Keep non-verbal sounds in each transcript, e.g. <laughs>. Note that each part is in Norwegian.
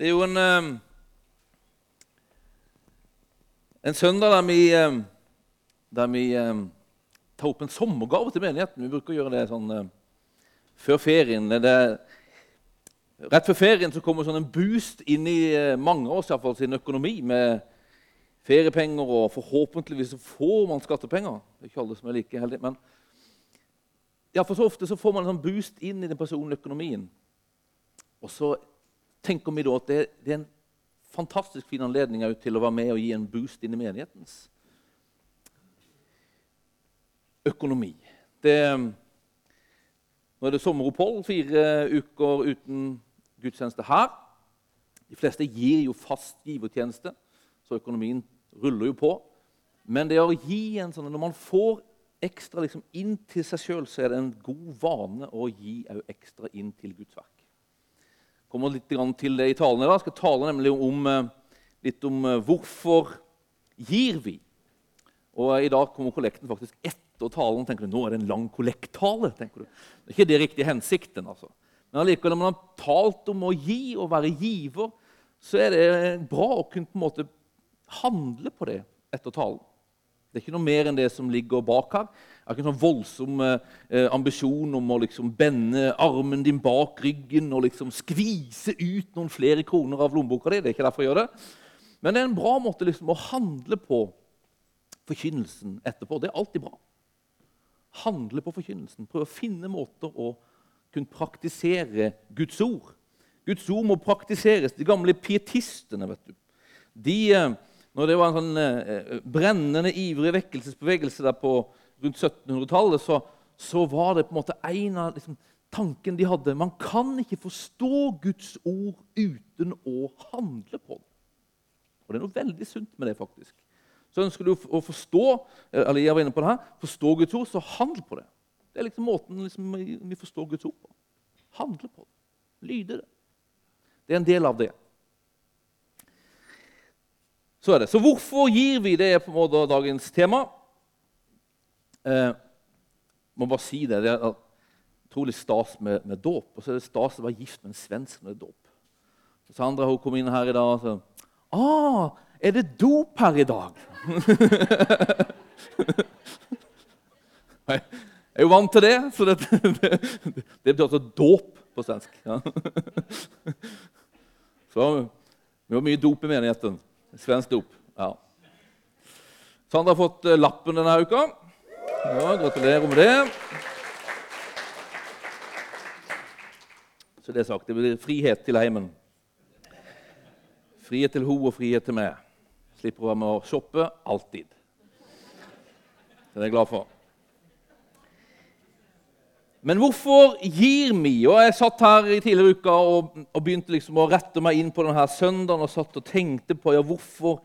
Det er jo en, eh, en søndag der vi, eh, der vi eh, tar opp en sommergave til menigheten. Vi bruker å gjøre det sånn før ferien. Det rett før ferien så kommer sånn en boost inn i eh, mange av oss i hvert fall, sin økonomi med feriepenger, og forhåpentligvis så får man skattepenger. Det er ikke alle som er like heldige. men ja, for så ofte så får man en sånn boost inn i den personlige økonomien. Og så tenker vi da at det, det er en fantastisk fin anledning til å være med og gi en boost inn i menighetens økonomi. Det, nå er det sommeropphold, fire uker uten gudstjeneste her. De fleste gir jo fast givertjeneste, så økonomien ruller jo på. Men det å gi en sånn, når man får ekstra liksom inn til seg sjøl, så er det en god vane å gi ekstra inn til Guds verk kommer litt til det i talen i dag. Jeg skal tale nemlig om, eh, litt om eh, hvorfor gir vi. Og I dag kommer kollekten faktisk etter talen. tenker du, Nå er det en lang kollekttale. tenker du. Det er ikke det riktige hensikten. altså. Men allikevel, når man har talt om å gi og være giver, så er det bra å kunne på en måte handle på det etter talen. Det er ikke noe mer enn det som ligger bak her. Jeg har ikke en sånn voldsom eh, ambisjon om å liksom bende armen din bak ryggen og liksom skvise ut noen flere kroner av lommeboka di. Det er ikke derfor jeg gjør det. Men det er en bra måte liksom å handle på forkynnelsen etterpå. Det er alltid bra. Handle på forkynnelsen. Prøve å finne måter å kunne praktisere Guds ord. Guds ord må praktiseres. De gamle pietistene vet du, de eh, når det var en sånn eh, brennende, ivrig vekkelsesbevegelse der på rundt 1700-tallet, så, så, var det på en måte en av liksom, tanken de hadde. Man kan ikke forstå Guds ord uten å handle på det. Og det er noe veldig sunt med det, faktisk. Så ønsker du å forstå eh, eller jeg var inne på det her, forstå Guds ord, så handle på det. Det er liksom måten liksom, vi forstår Guds ord på. Handle på det. Lyde det. Det er en del av det. Så er det. Så hvorfor gir vi? Det er på en måte dagens tema. Eh, må bare si det. Det er utrolig stas med, med dåp. Og så er det stas å være gift med en svensk med dåp. Sandra hun kom inn her i dag og sa ah, er det dop her i dag? <laughs> Jeg er jo vant til det, så det, <laughs> det, det betyr altså dåp på svensk. Ja. <laughs> Så vi har mye dop i menigheten. Svensk dop. Ja. Sandra har fått eh, lappen denne uka. Ja, gratulerer med det. Så det er sagt. Det blir frihet til heimen. Frihet til ho og frihet til meg. Slipper å være med å shoppe alltid. Det er jeg glad for. Men hvorfor gir vi? Og Jeg satt her i tidligere uka og, og, begynte liksom å rette meg inn på denne søndagen og satt og tenkte på ja, hvorfor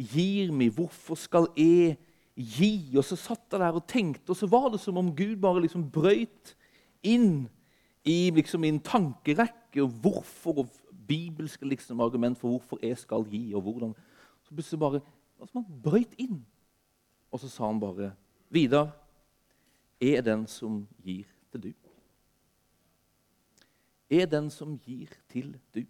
gir vi? Hvorfor skal jeg gi? Og så satt jeg der og tenkte, og så var det som om Gud bare liksom brøyt inn i liksom min tankerekke og hvorfor og bibelske liksom argument for hvorfor jeg skal gi. og hvordan. Så plutselig bare altså Man brøyt inn, og så sa han bare Vidar er den som gir til du. Er den som gir til du.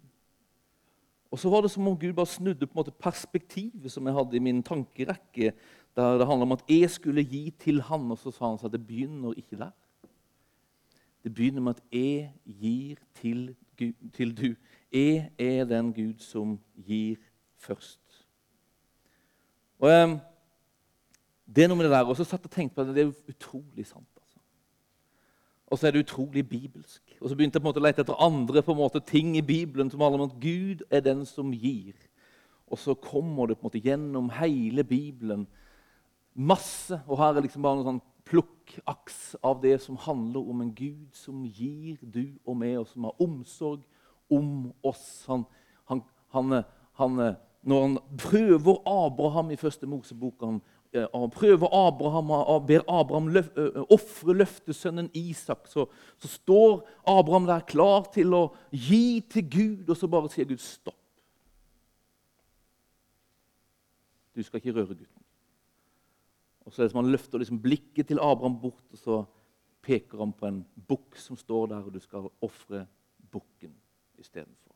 Og så var det som om Gud bare snudde på en måte perspektivet som jeg hadde i min tankerekke, der det handla om at jeg skulle gi til han, og så sa han at det begynner ikke der. Det begynner med at jeg gir til, Gud, til du. Jeg er den Gud som gir først. Og eh, Det er noe med det der. Og så satt jeg og tenkte på det, det er utrolig sant. Og så er det utrolig bibelsk. Og så begynte jeg på en måte å lete etter andre på en måte ting i Bibelen som handler om at Gud er den som gir. Og så kommer det på en måte gjennom hele Bibelen masse. Og her er liksom bare noen sånn plukkaks av det som handler om en Gud som gir du og meg, og som har omsorg om oss. Han, han, han, han når han prøver Abraham i første Mosebok han prøver Abraham og ber Abraham løf, ofre løftesønnen Isak, så, så, står Abraham der klar til å gi til Gud, og så bare sier Gud stopp. Du skal ikke røre gutten. Og så er det som Han løfter liksom blikket til Abraham bort, og så peker han på en bukk som står der, og du skal ofre bukken istedenfor.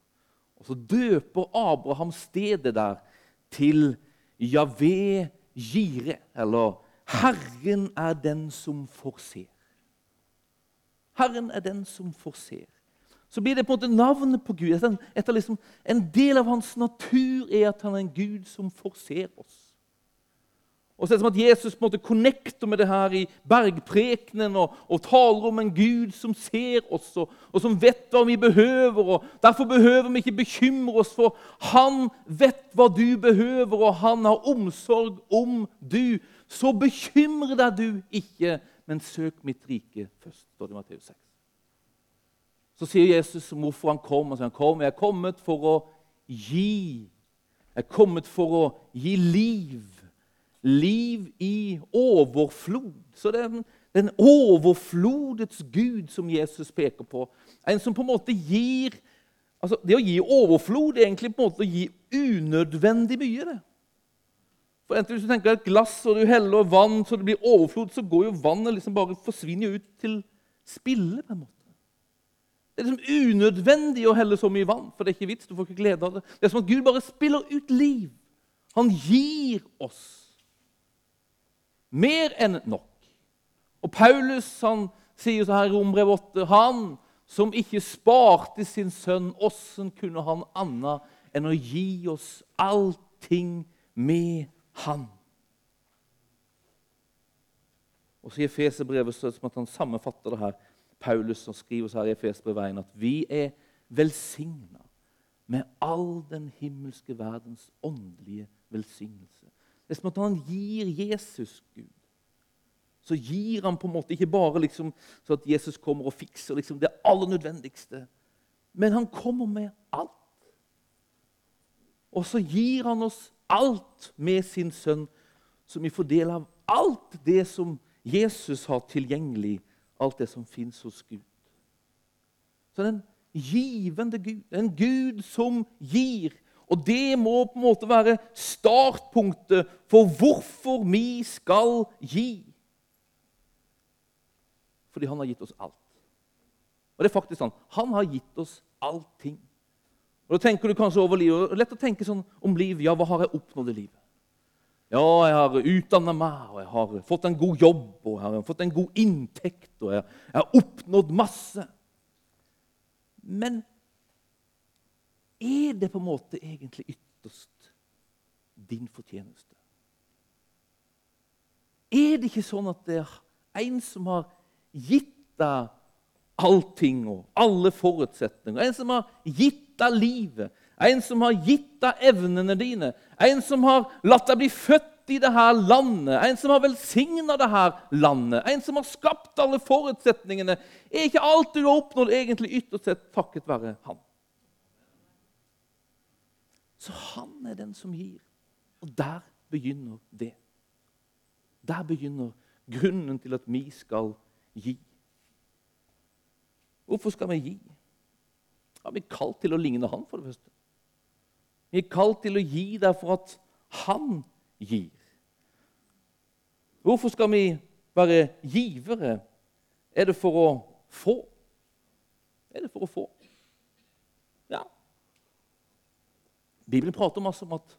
Og så døper Abraham stedet der til Javé Jire, eller Herren er den som forser. Herren er den som forser. Så blir det på en måte navnet på Gud. Etter liksom, en del av hans natur er at han er en Gud som forser oss. Og så er det som at Jesus på en måte connecter med det her i bergprekenen og, og taler om en Gud som ser oss, og, og, som vet hva vi behøver. og Derfor behøver vi ikke bekymre oss, for han vet hva du behøver, og han har omsorg om du. Så bekymre deg du ikke, men søk mitt rike først, står det i Matteus 6. Så sier Jesus hvorfor han kom. Og sier han kom, jeg er kommet for å gi. Jeg er kommet for å gi liv liv i overflod. Så det er den overflodets Gud som Jesus peker på. En som på en måte gir altså Det å gi overflod er egentlig på en måte å gi unødvendig mye. det. For enten Hvis du tenker et glass og du heller vann så det blir overflod, så går jo vannet liksom bare forsvinner ut til spille. på en måte. Det er liksom unødvendig å helle så mye vann, for det er ikke vits. du får ikke glede av Det Det er som at Gud bare spiller ut liv. Han gir oss mer enn nok. Og Paulus han sier så her i Rombrev 8 Han som ikke sparte sin sønn, åssen kunne han anna enn å gi oss allting med han? Og så I Efeserbrevet så er det som at han sammenfatter det her. Paulus som skriver så her i Efeserbrevet at vi er velsigna med all den himmelske verdens åndelige velsignelse. Det er som at han gir Jesus Gud. Så gir han på en måte ikke bare liksom, så at Jesus kommer og fikser liksom det aller nødvendigste, men han kommer med alt. Og så gir han oss alt med sin sønn, så vi får del av alt det som Jesus har tilgjengelig, alt det som fins hos Gud. Så den givende Gud, en Gud som gir, og det må på en måte være startpunktet for hvorfor vi skal gi. Fordi han har gitt oss alt. Og det er faktisk sånn. Han har gitt oss allting. Og Da tenker du kanskje over livet. Er lett å tenke sånn om liv. Ja, hva har jeg oppnådd i livet? Ja, jeg har utdanna meg, og jeg har fått en god jobb, og jeg har fått en god inntekt, og jeg har oppnådd masse. Men er det på en måte egentlig ytterst din fortjeneste? Er det ikke sånn at det er en som har gitt deg allting og alle forutsetninger? En som har gitt deg livet? En som har gitt deg evnene dine? En som har latt deg bli født i dette landet? En som har velsigna dette landet? En som har skapt alle forutsetningene? Er ikke alt du har oppnådd, egentlig ytterst sett takket være Han? Så han er den som gir. Og der begynner det. Der begynner grunnen til at vi skal gi. Hvorfor skal vi gi? Ja, vi er kalt til å ligne han, for det første. Vi er kalt til å gi derfor at han gir. Hvorfor skal vi være givere? Er det for å få? Er det for å få? Ja, Bibelen prater masse om at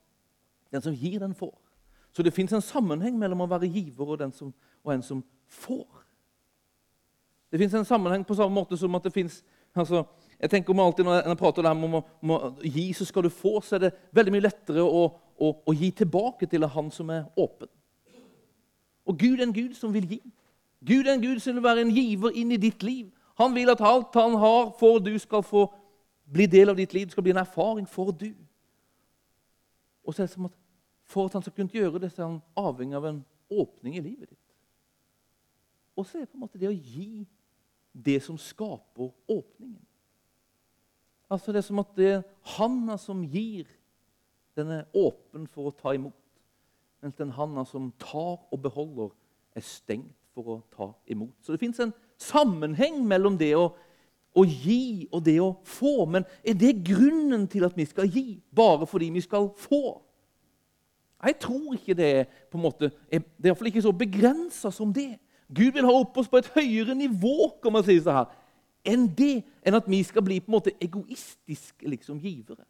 den som gir, den får. Så det fins en sammenheng mellom å være giver og, som, og en som får. Det fins en sammenheng på samme måte som at det fins altså, jeg tenker om alltid Når jeg prater om å, om å, gi, så skal du få, så er det veldig mye lettere å, å, å gi tilbake til han som er åpen. Og Gud er en Gud som vil gi. Gud er en Gud som vil være en giver inn i ditt liv. Han vil at alt han har for du skal få bli del av ditt liv, skal bli en erfaring for du. Og så er det som at For at han skal kunne gjøre det, så er han avhengig av en åpning i livet ditt. Og så er det på en måte det å gi det som skaper åpningen. Altså Det er som at det er handa som gir, den er åpen for å ta imot. Mens den handa som tar og beholder, er stengt for å ta imot. Så det fins en sammenheng mellom det å å gi og det å få. Men er det grunnen til at vi skal gi? Bare fordi vi skal få? Jeg tror ikke det er på en måte, det er iallfall ikke så begrensa som det. Gud vil ha opp oss på et høyere nivå, kan man si så her. enn det, enn at vi skal bli på en måte egoistiske liksom, givere.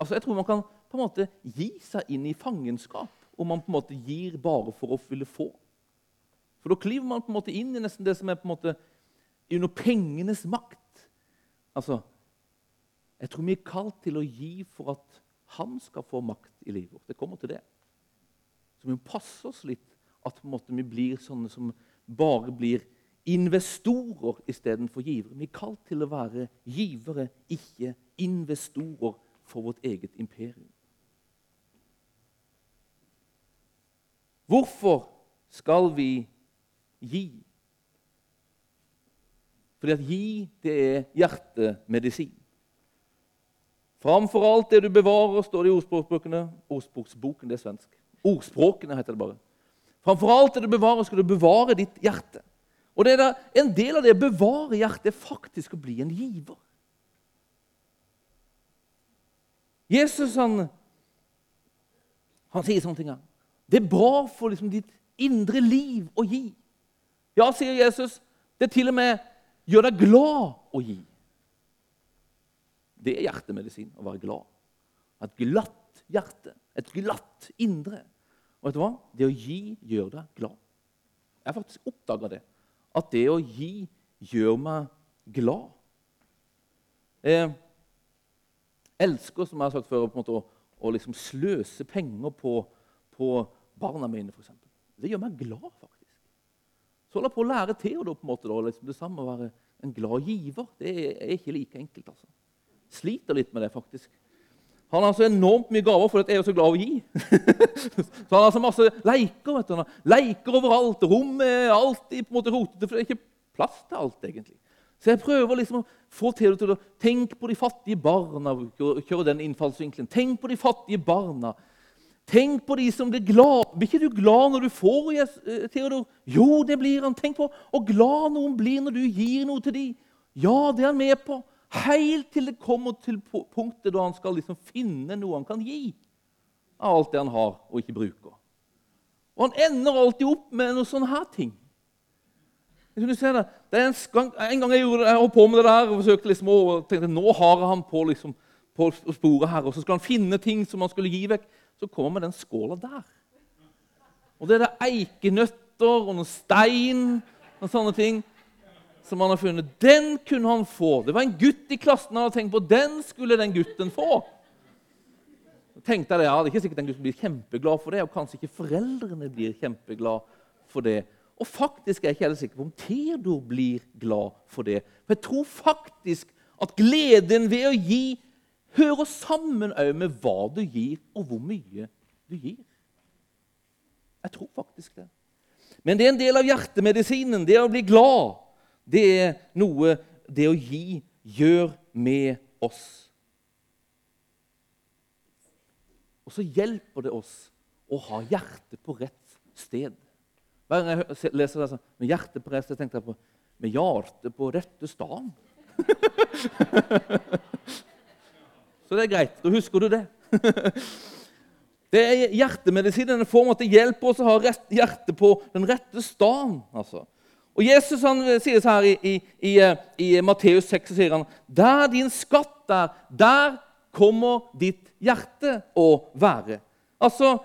Altså, Jeg tror man kan på en måte gi seg inn i fangenskap om man på en måte gir bare for å ville få. For da kliver man på en måte inn i nesten det som er på en måte under pengenes makt. Altså, Jeg tror vi er kalt til å gi for at han skal få makt i livet vårt. Det kommer til det. Så vi må passe oss litt at måte, vi blir sånne som bare blir investorer istedenfor givere. Vi er kalt til å være givere, ikke investorer for vårt eget imperium. Hvorfor skal vi gi? Fordi at gi, det er hjertemedisin. Framfor alt det du bevarer, står det i ordspråkbøkene. Ordspråksboken, det er svensk. Ordspråkene heter det bare. Framfor alt det du bevarer, skal du bevare ditt hjerte. Og det er En del av det å bevare hjertet er faktisk å bli en giver. Jesus han, han sier sånne ting. Det er bra for liksom, ditt indre liv å gi. Ja, sier Jesus, det er til og med gjør deg glad å gi. Det er hjertemedisin å være glad. Et glatt hjerte, et glatt indre. Og vet du hva? Det å gi gjør deg glad. Jeg har faktisk oppdaga det. At det å gi gjør meg glad. Jeg elsker, som jeg har sagt før, måte, å, å liksom sløse penger på, på barna mine, f.eks. Det gjør meg glad, faktisk. Så holder på å lære Theodor på en måte, da, liksom det samme å være en glad giver. Det er ikke like enkelt. altså. Sliter litt med det, faktisk. Han har så enormt mye gaver, for jeg er så glad å gi. <laughs> så han har så masse leker. vet du. Leker overalt. Rommet er alltid på en måte rotete, for det er ikke plass til alt. egentlig. Så jeg prøver liksom å få Theodor til å tenke på de fattige barna. kjøre den innfallsvinkelen. Tenk på de fattige barna. Tenk på de som blir glad. Blir ikke du glad når du får, eh, Theodor? Jo, det blir han. Tenk på hvor glad noen blir når du gir noe til dem. Ja, det er han med på. Helt til det kommer til punktet da han skal liksom finne noe han kan gi av alt det han har og ikke bruker. Og han ender alltid opp med noen sånne her ting. Det. Det en, gang, en, gang, jeg gjorde holdt på med det der og forsøkte liksom, å tenkte nå har han på, liksom, på sporet her, og så skal han finne ting som han skulle gi vekk. Så kommer den skåla der. Og det er det eikenøtter og noen stein og sånne ting som han har funnet, den kunne han få. Det var en gutt i klassen han hadde tenkt på. Den skulle den gutten få. Jeg tenkte jeg ja, det er ikke sikkert den gutten blir kjempeglad for det, og kanskje ikke foreldrene blir kjempeglad for det. Og faktisk er jeg ikke helt sikker på om Theodor blir glad for det. For jeg tror faktisk at gleden ved å gi hører sammen med hva du gir, og hvor mye du gir. Jeg tror faktisk det. Men det er en del av hjertemedisinen, det å bli glad det er noe det å gi gjør med oss. Og så hjelper det oss å ha hjertet på rett sted. Hver gang jeg leser det sånn, med hjertet på rett sted, tenker jeg på med hjertet på rette sted. <laughs> så det er greit. Da husker du det. <laughs> det er hjertemedisin. Den får at det hjelper oss å ha hjertet på den rette staden. Altså. Og Jesus han sier så her i, i, i, eh, i Matteus 6 så sier han, Der din skatt er, der kommer ditt hjerte å være. Altså,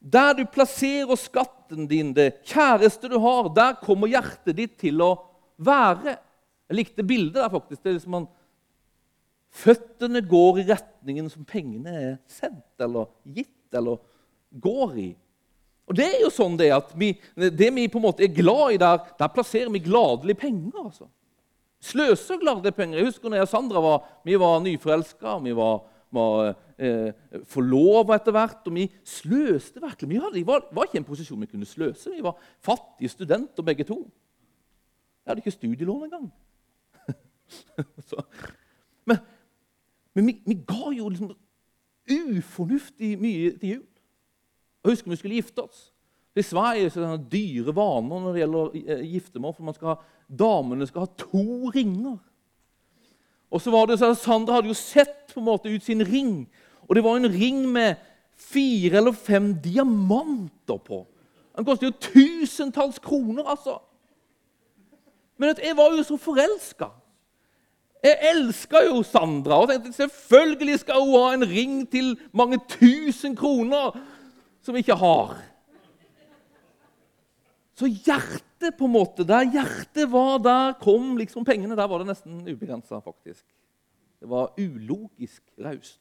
Der du plasserer skatten din, det kjæreste du har, der kommer hjertet ditt til å være. Jeg likte bildet der, faktisk. Det er liksom man, Føttene går i retningen som pengene er sendt eller gitt eller går i. Og Det er jo sånn det at vi, det vi på en måte er glad i der, der plasserer vi gladelig penger. altså. Sløser gladelig penger. Jeg husker når jeg og Sandra var, vi var nyforelska, vi var, var eh, forlova etter hvert. Og vi sløste virkelig. Vi hadde, var, var, ikke i en posisjon vi kunne sløse. Vi var fattige studenter begge to. Jeg hadde ikke studielån engang. <laughs> men, men vi, vi, ga jo liksom ufornuftig mye til jul. Jeg husker vi skulle gifte oss. I Sverige er det dyre vaner når det gjelder eh, giftermål. for skal ha, Damene skal ha to ringer. Og så var det så Sandra hadde jo sett på en måte ut sin ring. Og det var en ring med fire eller fem diamanter på. Den koster jo tusentalls kroner, altså. Men jeg var jo så forelska. Jeg elska jo Sandra og tenkte selvfølgelig skal hun ha en ring til mange tusen kroner som vi ikke har. Så hjertet, på en måte, der hjertet var, der kom liksom pengene. Der var det nesten ubegrensa, faktisk. Det var ulogisk raust.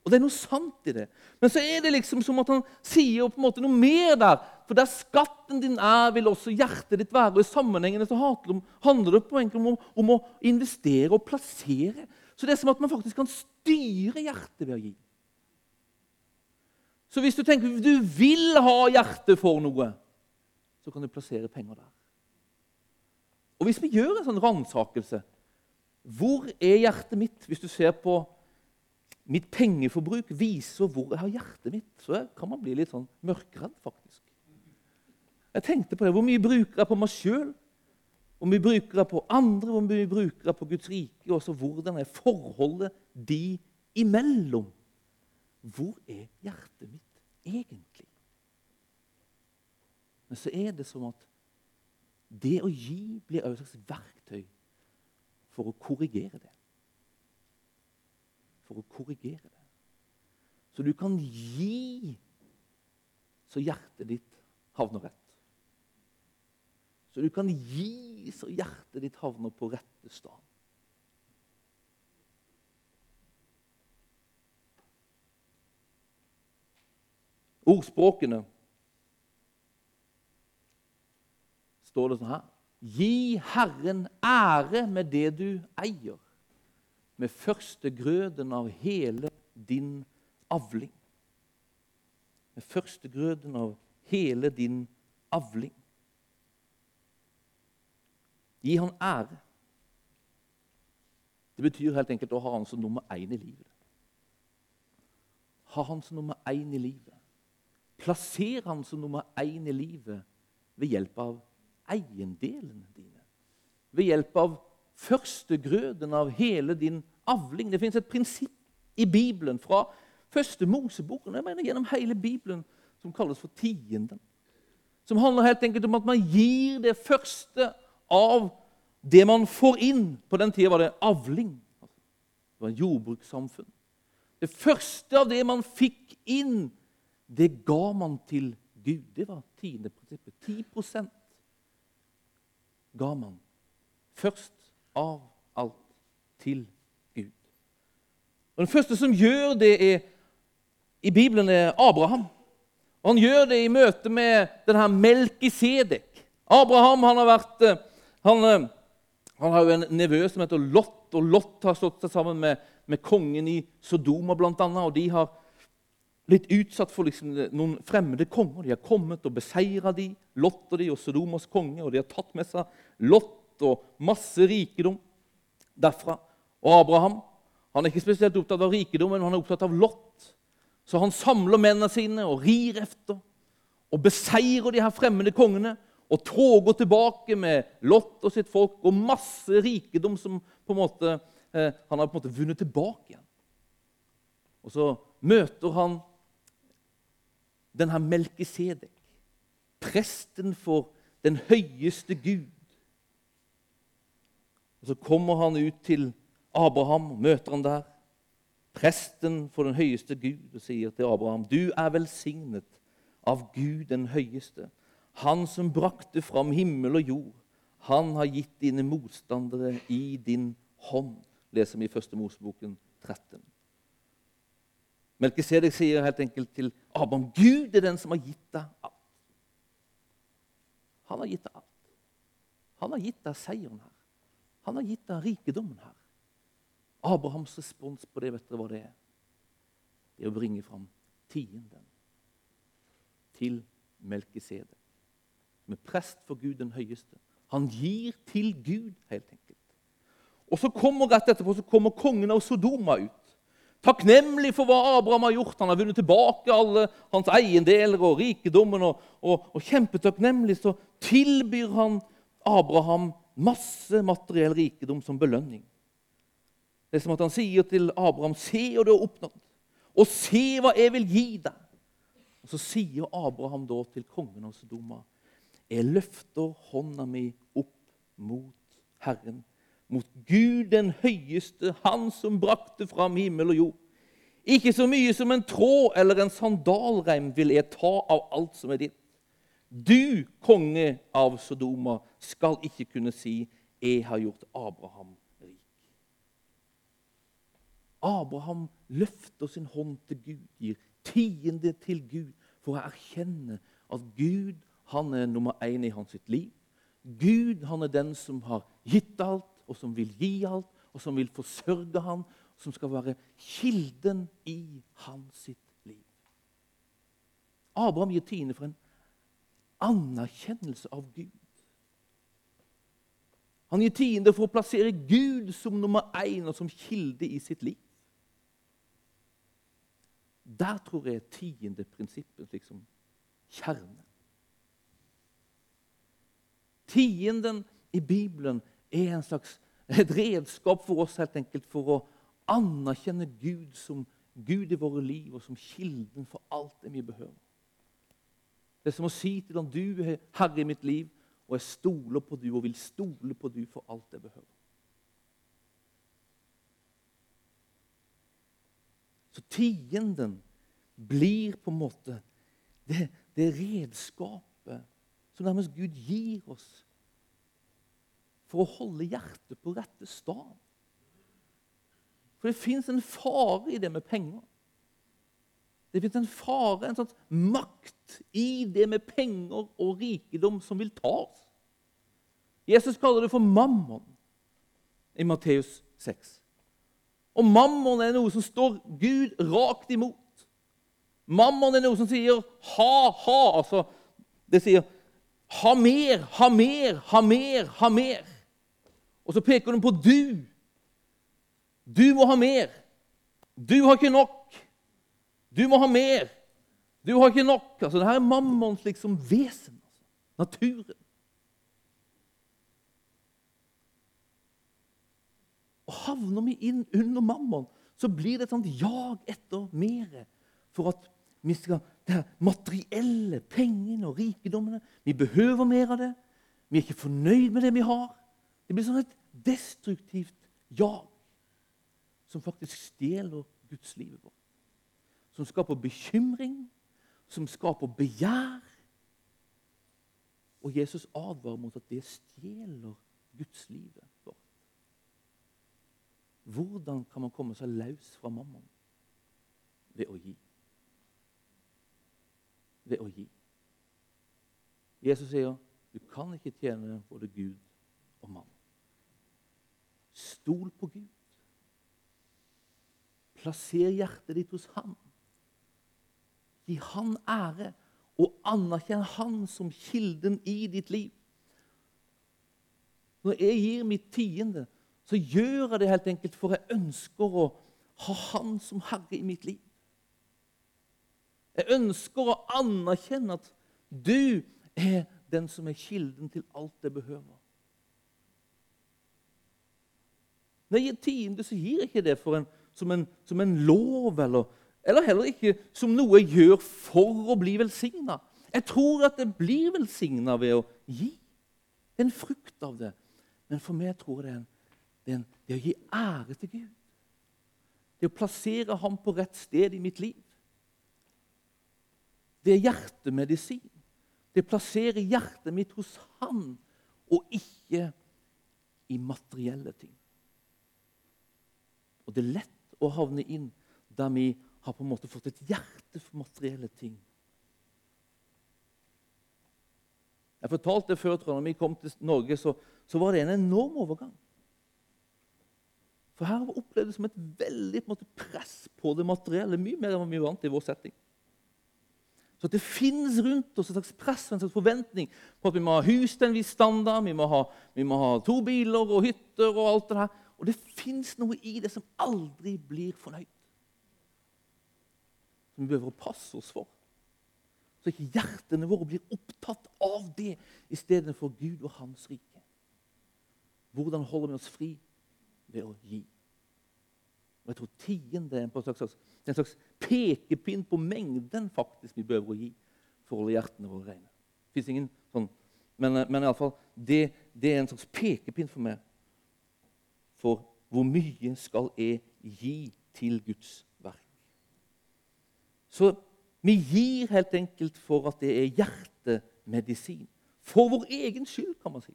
Og det er noe sant i det. Men så er det liksom som at han sier på en måte noe mer der. For der skatten din er, vil også hjertet ditt være. Og i sammenhengene så handler det på om, om, å investere og plassere. Så det er som at man faktisk kan styre hjertet ved å gi. Så hvis du tenker du vil ha hjertet for noe, så kan du plassere penger der. Og hvis vi gjør en sånn ransakelse Hvor er hjertet mitt? Hvis du ser på mitt pengeforbruk, viser hvor jeg har hjertet mitt, så kan man bli litt sånn mørkredd, faktisk. Jeg tenkte på det. Hvor mye bruker jeg på meg sjøl? Hvor mye bruker jeg på andre? Hvor mye bruker jeg på Guds rike? Og så hvordan er forholdet de imellom? Hvor er hjertet mitt egentlig? Men så er det som at det å gi blir et slags verktøy for å korrigere det. For å korrigere det. Så du kan gi så hjertet ditt havner rett. Så du kan gi så hjertet ditt havner på rette sted. Ordspråkene står det sånn her Gi Herren ære med det du eier, med førstegrøden av hele din avling. Med førstegrøden av hele din avling. Gi han ære. Det betyr helt enkelt å ha han som nummer én i livet. Ha han som nummer én i livet. Plasser han som nummer én i livet ved hjelp av eiendelene dine. Ved hjelp av førstegrøden av hele din avling. Det fins et prinsipp i Bibelen fra første Mosebok jeg mener gjennom hele Bibelen som kalles for tienden. Som handler helt enkelt om at man gir det første av det man får inn. På den tida var det avling. Det var en jordbrukssamfunn. Det første av det man fikk inn, det ga man til Gud. Det var tiendeprinsippet. 10% ga man først av alt til Gud. Og Den første som gjør det er, i Bibelen, er Abraham. Og Han gjør det i møte med denne Melkisedek. Abraham han har vært, eh, han, eh, han har jo en nevø som heter Lot, og Lot har slått seg sammen med, med kongen i Sodoma, annet, og de har blitt utsatt for liksom noen fremmede konger. De har kommet og beseira de, Lot og de og Sodomas konge, og de har tatt med seg Lot og masse rikdom derfra. Og Abraham han er ikke spesielt opptatt av rikdom, men han er opptatt av Lot. Så han samler mennene sine og rir efter og beseirer de her fremmede kongene. Og toger tilbake med Lot og sitt folk og masse rikdom som på en måte, eh, han har på en måte vunnet tilbake igjen. Og så møter han denne Melkisedek, presten for den høyeste Gud. Og Så kommer han ut til Abraham, og møter han der. Presten for den høyeste Gud og sier til Abraham.: Du er velsignet av Gud den høyeste, Han som brakte fram himmel og jord. Han har gitt dine motstandere i din hånd, leser vi i første Moseboken 13. Melkisedek sier helt enkelt til Abraham Gud er den som har gitt deg alt. Han har gitt deg alt. Han har gitt deg seieren her. Han har gitt deg rikedommen her. Abrahams respons på det, vet dere hva det er? Det er å bringe fram tienden til Melkisedek, er prest for Gud den høyeste. Han gir til Gud, helt enkelt. Og så kommer rett etterpå så kommer kongen av Sodoma ut. Takknemlig for hva Abraham har gjort. Han har vunnet tilbake alle hans eiendeler og rikedommen. Og, og, og kjempetakknemlig så tilbyr han Abraham masse materiell rikdom som belønning. Det er som at han sier til Abraham, 'Se hva du har oppnådd, og se hva jeg vil gi deg.' Og Så sier Abraham da til kongen av Sodoma, 'Jeg løfter hånda mi opp mot Herren, mot Gud den høyeste, Han som brakte fram himmel og jord. Ikke så mye som en tråd eller en sandalreim vil jeg ta av alt som er ditt. Du, konge av Sodoma, skal ikke kunne si 'Jeg har gjort Abraham rik'. Abraham løfter sin hånd til Gud, gir tiende til Gud for å erkjenne at Gud han er nummer én i hans sitt liv. Gud han er den som har gitt alt, og som vil gi alt, og som vil forsørge ham, som skal være kilden i hans sitt liv. Abraham gir tiende for en anerkjennelse av Gud. Han gir tiende for å plassere Gud som nummer én og som kilde i sitt liv. Der tror jeg tiende prinsippet liksom kjerne. Tienden i Bibelen er en slags, et redskap for oss helt enkelt for å anerkjenne Gud som Gud i våre liv og som kilden for alt det vi behøver. Det er som å si til ham du er herre i mitt liv, og jeg stoler på du og vil stole på du for alt jeg behøver. Så tienden blir på en måte det, det redskapet som nærmest Gud gir oss for å holde hjertet på rette stad. For det fins en fare i det med penger. Det fins en fare, en sånn makt, i det med penger og rikdom som vil ta oss. Jesus kaller det for mammon i Matteus 6. Og mammon er noe som står Gud rakt imot. Mammon er noe som sier ha, ha. altså Det sier ha mer, ha mer, ha mer, ha mer. Og så peker den på du. Du må ha mer. Du har ikke nok. Du må ha mer. Du har ikke nok. Altså, det her er mammons liksom vesen. Altså. Naturen. Og Havner vi inn under mammon, så blir det et sånt jag etter mer. For at vi skal, det materielle, pengene og rikdommene Vi behøver mer av det. Vi er ikke fornøyd med det vi har. Det blir sånn et destruktivt jag som faktisk stjeler gudslivet vårt. Som skaper bekymring, som skaper begjær. Og Jesus advarer mot at det stjeler gudslivet vårt. Hvordan kan man komme seg løs fra mammon? Ved å gi ved å gi. Jesus sier du kan ikke tjene både Gud og mann. Stol på Gud. Plasser hjertet ditt hos Han. Gi Han ære, og anerkjenn Han som kilden i ditt liv. Når jeg gir mitt tiende, så gjør jeg det helt enkelt for jeg ønsker å ha Han som herre i mitt liv. Jeg ønsker å anerkjenne at du er den som er kilden til alt jeg behøver. Når jeg gir tiende, så gir jeg ikke det en, som, en, som, en, lov, eller, eller, heller ikke som noe jeg gjør for å bli velsigna. Jeg tror at det blir velsigna ved å gi. Det er en frukt av det. Men for meg tror jeg det er, en, det er, en, det er å gi ære til Gud. Det er å plassere ham på rett sted i mitt liv. Det er hjertemedisin. Det plasserer hjertet mitt hos Han, og ikke i materielle ting. Og det er lett å havne inn der vi har på en måte fått et hjerte for materielle ting. Jeg fortalte det før, tror jeg, når vi kom til Norge, så, så var det en enorm overgang. For her opplevdes det som et veldig måte, press på det materielle. Mye mer enn vi vant til i vår setting. Så det finnes rundt oss et slags press og en slags forventning på at vi må ha hus til en viss standard, vi må, ha, vi må ha to biler og hytter og alt det der. Og det fins noe i det som aldri blir fornøyd. Vi behøver å passe oss for. Så ikke hjertene våre blir opptatt av det istedenfor Gud og Hans rike. Hvordan holder vi oss fri? Ved å gi. Og jeg tror tiende er en slags, en slags pekepinn på mengden faktisk vi behøver å gi for å holde hjertene våre rene. Det ingen sånn, Men, men iallfall det, det er en slags pekepinn for meg. For hvor mye skal jeg gi til Guds verk? Så vi gir helt enkelt for at det er hjertemedisin. For vår egen skyld, kan man si.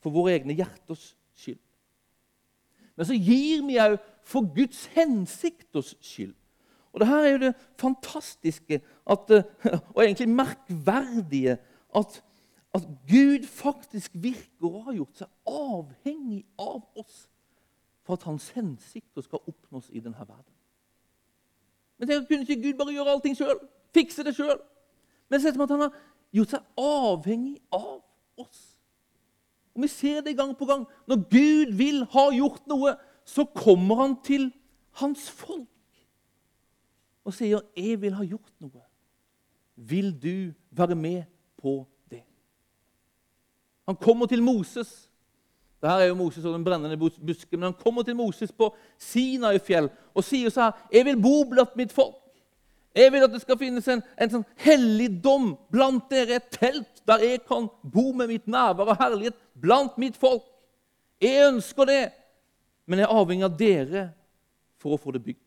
For våre egne hjerters skyld. Men så gir vi òg for Guds hensikters skyld. Og det her er jo det fantastiske at, eh, og egentlig merkverdige at, at Gud faktisk virker og har gjort seg avhengig av oss for at hans hensikter skal oppnås i denne verden. Men tenk, Kunne ikke Gud bare gjøre allting sjøl? Fikse det sjøl? Men så er som at han har gjort seg avhengig av oss. Og Vi ser det gang på gang. Når Gud vil ha gjort noe, så kommer han til hans folk og sier 'Jeg vil ha gjort noe'. Vil du være med på det? Han kommer til Moses. Dette er jo Moses og den brennende busken, men Han kommer til Moses på Sinai-fjell og sier så her 'Jeg vil bo blant mitt folk'. Jeg vil at det skal finnes en, en sånn helligdom blant dere, et telt der jeg kan bo med mitt nærvær og herlighet blant mitt folk. Jeg ønsker det, men jeg er avhengig av dere for å få det bygd.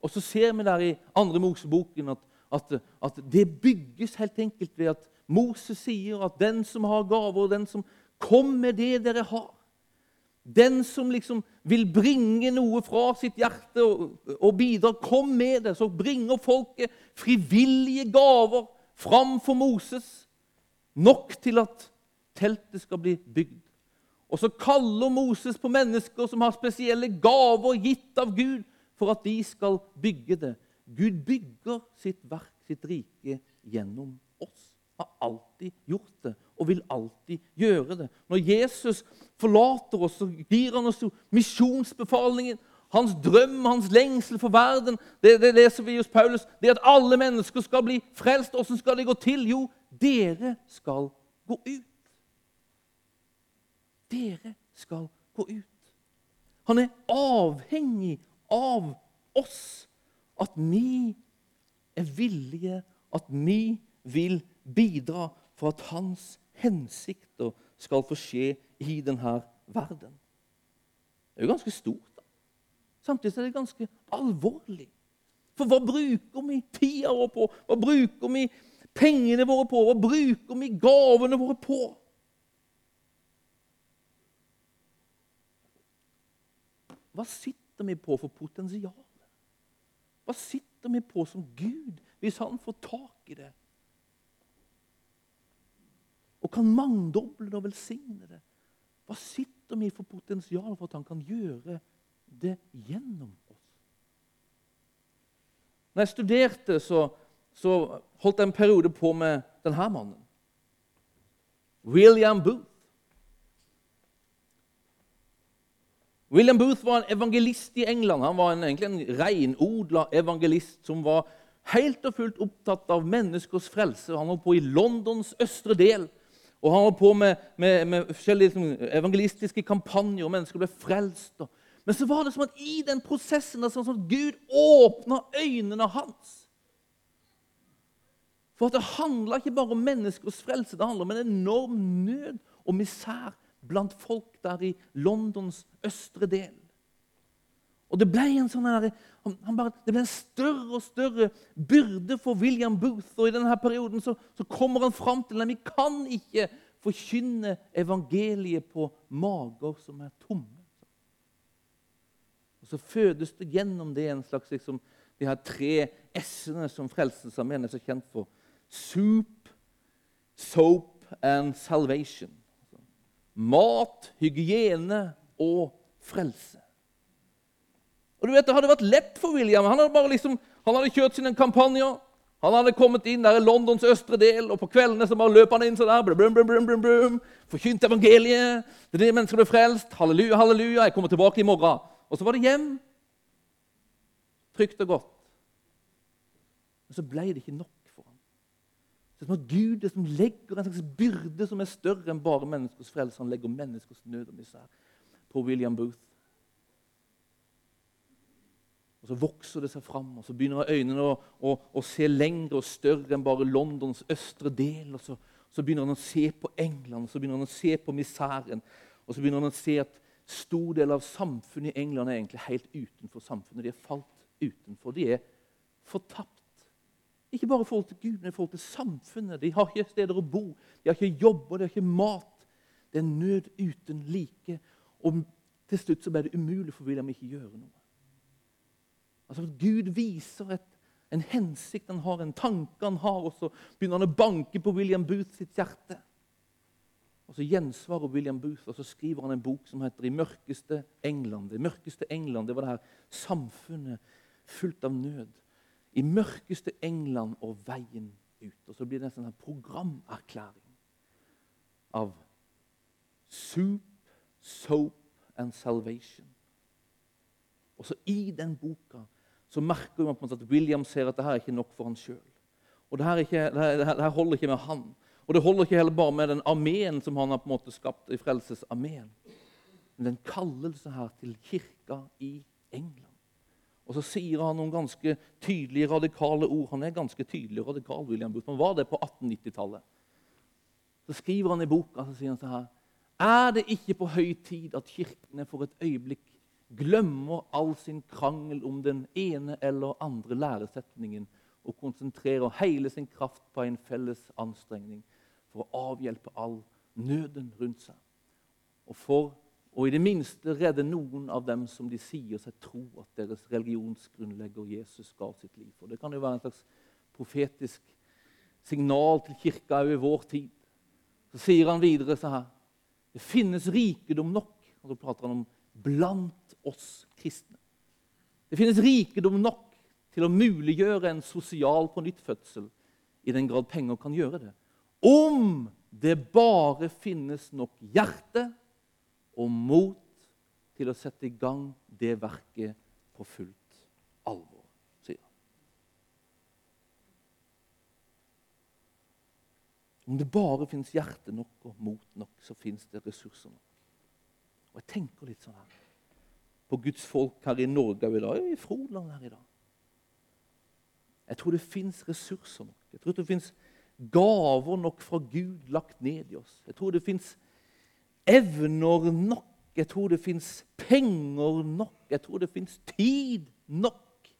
Og så ser vi der i andre Moseboken at, at, at, det bygges helt enkelt ved at Moses sier at den som har gaver, den som Kom med det dere har. Den som liksom vil bringe noe fra sitt hjerte og, og bidra, kom med det. Så bringer folket frivillige gaver fram for Moses. Nok til at teltet skal bli bygd. Og så kaller Moses på mennesker som har spesielle gaver gitt av Gud, for at de skal bygge det. Gud bygger sitt verk, sitt rike, gjennom oss. Har alltid gjort det og vil alltid gjøre det. Når Jesus forlater oss, så gir han oss jo misjonsbefalingen. Hans drøm, hans lengsel for verden, det, det leser vi hos Paulus. Det at alle mennesker skal bli frelst. Åssen skal det gå til? Jo, dere skal gå ut. Dere skal gå ut. Han er avhengig av oss. At vi er villige, at vi vil bidra for at hans hensikter skal få skje i denne verden. Det er jo ganske stort. da. Samtidig er det ganske alvorlig. For hva bruker vi tida vår på? Hva bruker vi pengene våre på? Hva bruker vi gavene våre på? Hva sitter vi på for potensial? Hva sitter vi på som Gud, hvis han får tak i det? Og kan mangdoble og velsigne det. Hva sitter vi for potensial for at han kan gjøre det gjennom oss? Når jeg studerte, så, så holdt jeg en periode på med denne mannen. William Booth. William Booth var en evangelist i England. Han var en, egentlig en reinodla evangelist som var helt og fullt opptatt av menneskers frelse. Han holdt på i Londons østre del og han var på med, med, med forskjellige liksom, evangelistiske kampanjer, og mennesker ble frelst. Men så var det som at i den prosessen sånn at Gud åpna øynene hans. For at det handla ikke bare om menneskers frelse, det handler om en enorm nød og misær blant folk der i Londons østre del. Og Det ble en sånn der, bare, det ble en større og større byrde for William Booth. Og I denne perioden så, så kommer han fram til at vi kan ikke forkynne evangeliet på mager som er tomme. Og Så fødes det gjennom det en slags liksom, de her tre s-ene som Frelsesarmeen er så kjent for. Soup, soap and salvation. Mat, hygiene og frelse. Og du vet, Det hadde vært lett for William. Han hadde, bare liksom, han hadde kjørt sine kampanjer. Han hadde kommet inn der i Londons østre del, og på kveldene så bare løp han inn sånn der. Brum, brum, brum, brum, brum. Forkynt evangeliet. Det er det mennesker ble frelst. Halleluja, halleluja. Jeg kommer tilbake i morgen. Og så var det hjem. Trygt og godt. Men så ble det ikke nok for ham. Det er som at Gud det som legger en slags byrde som er større enn bare menneskers frelse. Han legger menneskers nød og misær på William Booth. Og Så vokser det seg fram, og så begynner øynene å, å, å, se lengre og større enn bare Londons østre del. Og så, så begynner han å se på England, og så begynner han å se på misæren. Og så begynner han å se at stor del av samfunnet i England er egentlig helt utenfor samfunnet. De er falt utenfor. De er fortapt. Ikke bare i forhold til Gud, men i forhold til samfunnet. De har ikke steder å bo, de har ikke jobb, og de har ikke mat. Det er nød uten like. Og til slutt så ble det umulig for William ikke gjøre noe. Altså Gud viser et, en hensikt han har, en tanke han har, og så begynner han å banke på William Booth sitt hjerte. Og Så gjensvarer William Booth og så skriver han en bok som heter 'I mørkeste England'. Det mørkeste England, det var det her samfunnet fullt av nød. I mørkeste England og veien ut. Og Så blir det en sånn programerklæring av soup, soap and salvation. Og så I den boka så merker man at William ser at det her er ikke nok for han sjøl. Det her, det, her, holder ikke med han. Og det holder ikke heller bare med den armeen som han har på en måte skapt i Frelsesarmeen. Men den kallelse her til kirka i England. Og så sier han noen ganske tydelige, radikale ord. Han er ganske tydelig og radikal, William Booth. Han var det på 1890-tallet. Så skriver han i boka så sier han så her Er det ikke på høy tid at kirkene for et øyeblikk glemmer all sin krangel om den ene eller andre læresetningen og konsentrerer hele sin kraft på en felles anstrengning for å avhjelpe all nøden rundt seg? Og for å i det minste redde noen av dem som de sier seg tro at deres religionsgrunnlegger Jesus ga sitt liv for. Det kan jo være en slags profetisk signal til kirka i vår tid. Så sier han videre så her Det finnes rikedom nok og så prater han om blant oss kristne. Det finnes rikedom nok til å muliggjøre en sosial pånyttfødsel i den grad penger kan gjøre det. Om det bare finnes nok hjerte og mot til å sette i gang det verket på fullt alvor, sier han. Om det bare finnes hjerte nok og mot nok, så fins det ressurser nok. Og Jeg tenker litt sånn her på Guds folk her i Norge i dag, i Froland her i dag. Jeg tror det fins ressurser nok. Jeg tror det fins gaver nok fra Gud lagt ned i oss. Jeg tror det fins evner nok. Jeg tror det fins penger nok. Jeg tror det fins tid nok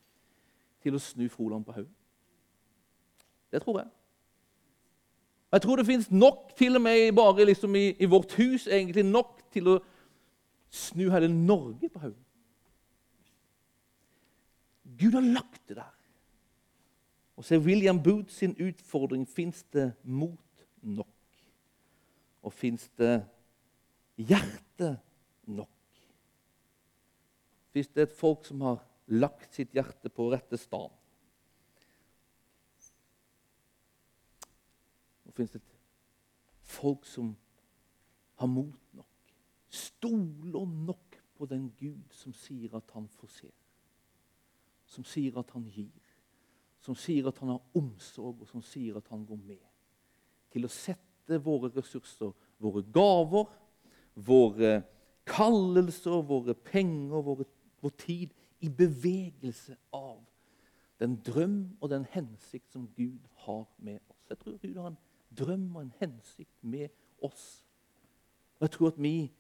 til å snu Froland på hodet. Det tror jeg. Jeg tror det fins nok, til og med bare liksom i, i, vårt hus, egentlig nok til å snu hele Norge på hodet. Gud har lagt det der. Og så er William Booth sin utfordring fins det mot nok. Og fins det hjerte nok? Fins det et folk som har lagt sitt hjerte på rette sted Og fins det et folk som har mot stoler nok på den Gud som sier at han forser, som sier at han gir, som sier at han har omsorg, og som sier at han går med, til å sette våre ressurser, våre gaver, våre kallelser, våre penger, våre, vår tid i bevegelse av den drøm og den hensikt som Gud har med oss. Jeg tror Gud har en drøm og en hensikt med oss. Og jeg tror at vi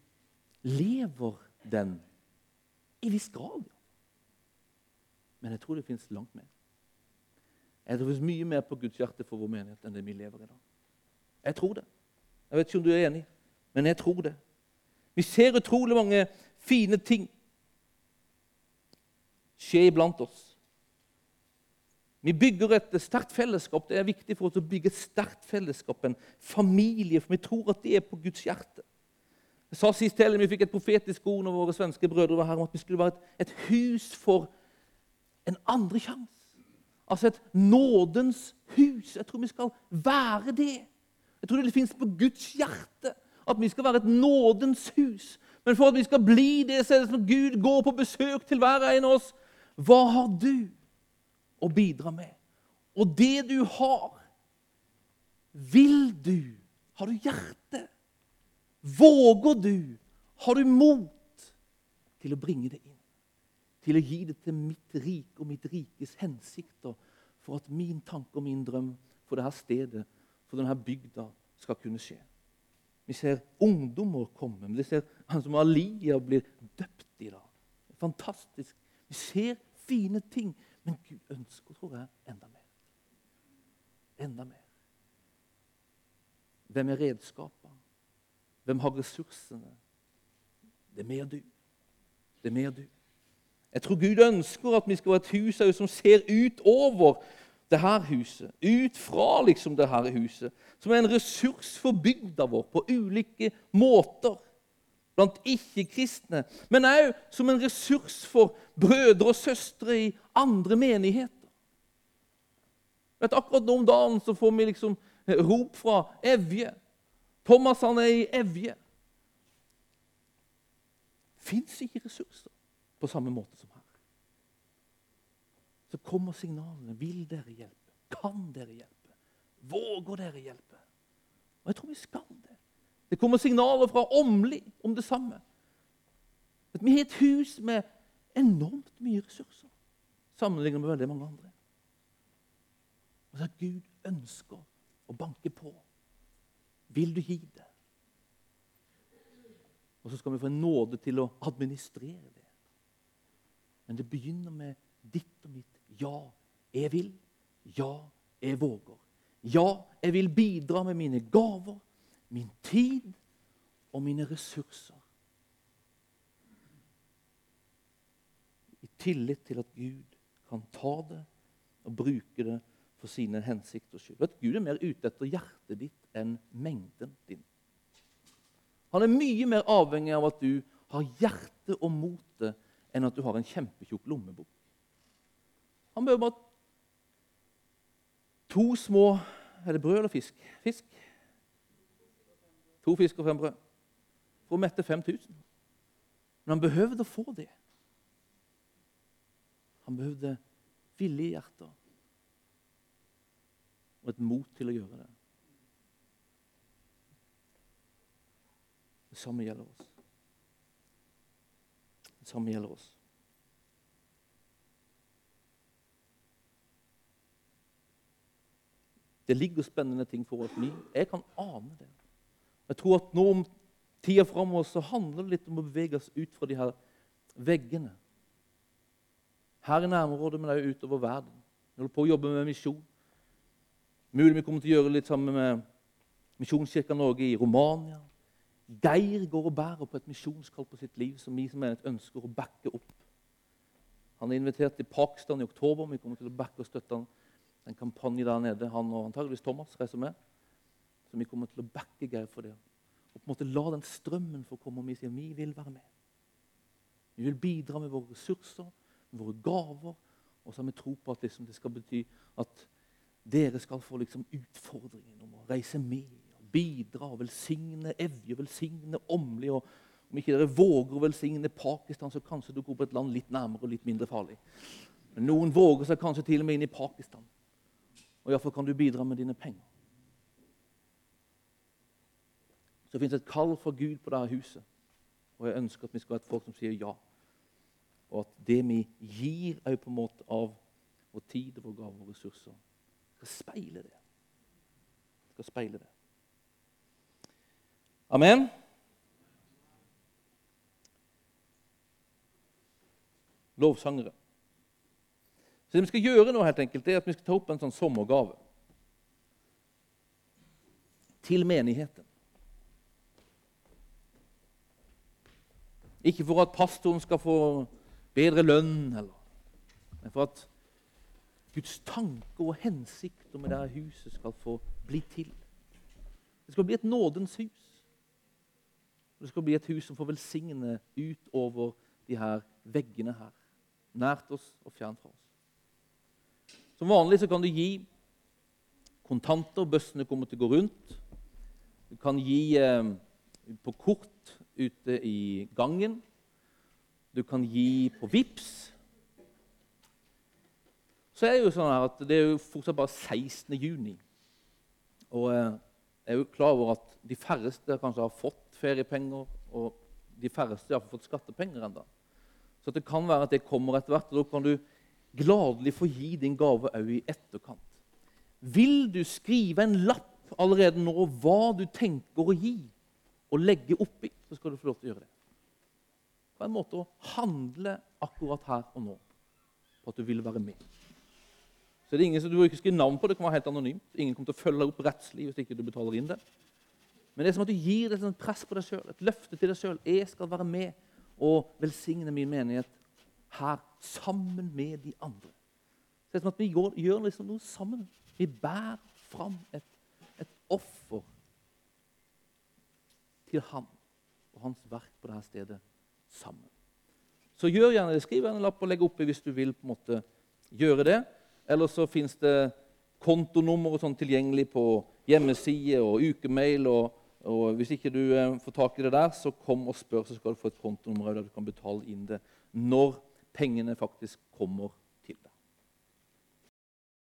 lever den i viss grad. Men jeg tror det fins langt mer. Jeg tror det fins mye mer på Guds hjerte for vår menighet enn det vi lever i dag. Jeg tror det. Jeg vet ikke om du er enig, men jeg tror det. Vi ser utrolig mange fine ting skje iblant oss. Vi bygger et sterkt fellesskap. Det er viktig for oss å bygge et sterkt fellesskap, en familie, for vi tror at det er på Guds hjerte. Jeg sa sist til Vi fikk et profetisk ord når våre svenske brødre var her, om at vi skulle være et, et hus for en andre sjanse. Altså et nådens hus. Jeg tror vi skal være det. Jeg tror det fins på Guds hjerte at vi skal være et nådens hus. Men for at vi skal bli det, så er det som Gud går på besøk til hver en av oss. Hva har du å bidra med? Og det du har, vil du? Har du hjerte? Våger du? Har du mot til å bringe det inn? Til å gi det til mitt rik og mitt rikes hensikter, for at min tanke og min drøm for dette stedet, for denne bygda, skal kunne skje. Vi ser ungdommer komme. Vi ser han som Alia blir døpt i dag. Fantastisk. Vi ser fine ting. Men Gud ønsker, tror jeg, enda mer. Enda mer. Hvem er redskapene? Hvem har ressursene? Det er mer du. Det er mer du. Jeg tror Gud ønsker at vi skal være et hus som ser ut over det her huset. Ut fra liksom det her huset. Som er en ressurs for bygda vår på ulike måter. Blant ikke-kristne. Men òg som en ressurs for brødre og søstre i andre menigheter. Vet, akkurat nå om dagen så får vi liksom rop fra Evje. Thomas han er i Evje. Fins ikke ressurser på samme måte som her. Så kommer signalene. Vil dere hjelpe? Kan dere hjelpe? Våger dere hjelpe? Og jeg tror vi skal det. Det kommer signaler fra Åmli om det samme. At vi har et hus med enormt mye ressurser sammenlignet med veldig mange andre. Og så at Gud ønsker å banke på. Vil du gi det? Og så skal vi få en nåde til å administrere det. Men det begynner med ditt og mitt ja, jeg vil. Ja, jeg våger. Ja, jeg vil bidra med mine gaver, min tid og mine ressurser. I tillit til at Gud kan ta det og bruke det for sine hensikters skyld. At Gud er mer ute etter hjertet ditt enn mengden din. Han er mye mer avhengig av at du har hjerte og mote enn at du har en kjempetjukk lommebok. Han behøver bare to små Er det brød eller fisk? Fisk. To fisk og fem brød. For å mette 5000. Men han behøvde å få det. Han behøvde villige hjerter og et mot til å gjøre det. Det samme gjelder oss. Det samme gjelder oss. Det ligger spennende ting for oss. Jeg kan ane det. Jeg tror at nå om tida framover så handler det litt om å bevege oss ut fra de her veggene. Her i nærområdet, men også utover verden. Vi holder på å jobbe med misjon. Mulig vi kommer til å gjøre litt sammen med Misjonskirka Norge i Romania. Geir går og bærer på et misjonskall på sitt liv som vi som menighet ønsker å backe opp. Han er invitert til Pakistan i oktober. Vi kommer til å backe og støtte han. en kampanje der nede. Han og antageligvis Thomas reiser med. Så vi kommer til å backe Geir for det. Og på en måte la den strømmen få komme. Og vi sier vi vil være med. Vi vil bidra med våre ressurser, med våre gaver. Og så har vi tro på at liksom det skal bety at dere skal få liksom utfordringen om å reise med bidra og velsigne Evje, velsigne Åmli. og Om ikke dere våger å velsigne Pakistan, så kanskje du går på et land litt nærmere og litt mindre farlig. Men noen våger seg kanskje til og med inn i Pakistan. Og iallfall kan du bidra med dine penger. Så fins et kall fra Gud på dette huset. Og jeg ønsker at vi skal ha et folk som sier ja. Og at det vi gir òg på en måte av vår tid og vår gave og ressurser, skal speile det. Skal speile det. Amen. Lovsangere. Så det vi skal gjøre nå, helt enkelt, er at vi skal ta opp en sånn sommergave til menigheten. Ikke for at pastoren skal få bedre lønn, eller, men for at Guds tanke og hensikter med det huset skal få bli til. Det skal bli et nådens hus. Det skal bli et hus som får velsigne utover de her veggene her. Nært oss og fjernt fra oss. Som vanlig så kan du gi kontanter. Bøssene kommer til å gå rundt. Du kan gi eh, på kort ute i gangen. Du kan gi på VIPS. Så er det jo sånn at det er jo fortsatt bare 16. juni. Og eh, jeg er jo klar over at de færreste kanskje har fått feriepenger, og de færreste har fått skattepenger ennå. Så det kan være at det kommer etter hvert, og da kan du gladelig få gi din gave òg i etterkant. Vil du skrive en lapp allerede nå hva du tenker å gi og legge oppi, så skal du få lov til å gjøre det. På en måte å handle akkurat her og nå på at du vil være med. Så det er ingen som Du bruker skrive navn på det, kan være helt anonymt. Ingen kommer til å følge opp rettslig hvis ikke du betaler inn det. Men det er som at du gir et press på deg sjøl, et løfte til deg sjøl. Jeg skal være med og velsigne min menighet her sammen med de andre. Så Det er som at vi går, gjør liksom noe sammen. Vi bærer fram et, et offer til ham og hans verk på dette stedet sammen. Så gjør gjerne det. Skriv en lapp og legg oppi hvis du vil på en måte gjøre det. Eller så fins det kontonummer og sånn tilgjengelig på hjemmeside og ukemail. Og, og hvis ikke du eh, får tak i det der, så kom og spør, så skal du få et kontonummer der du kan betale inn det når pengene faktisk kommer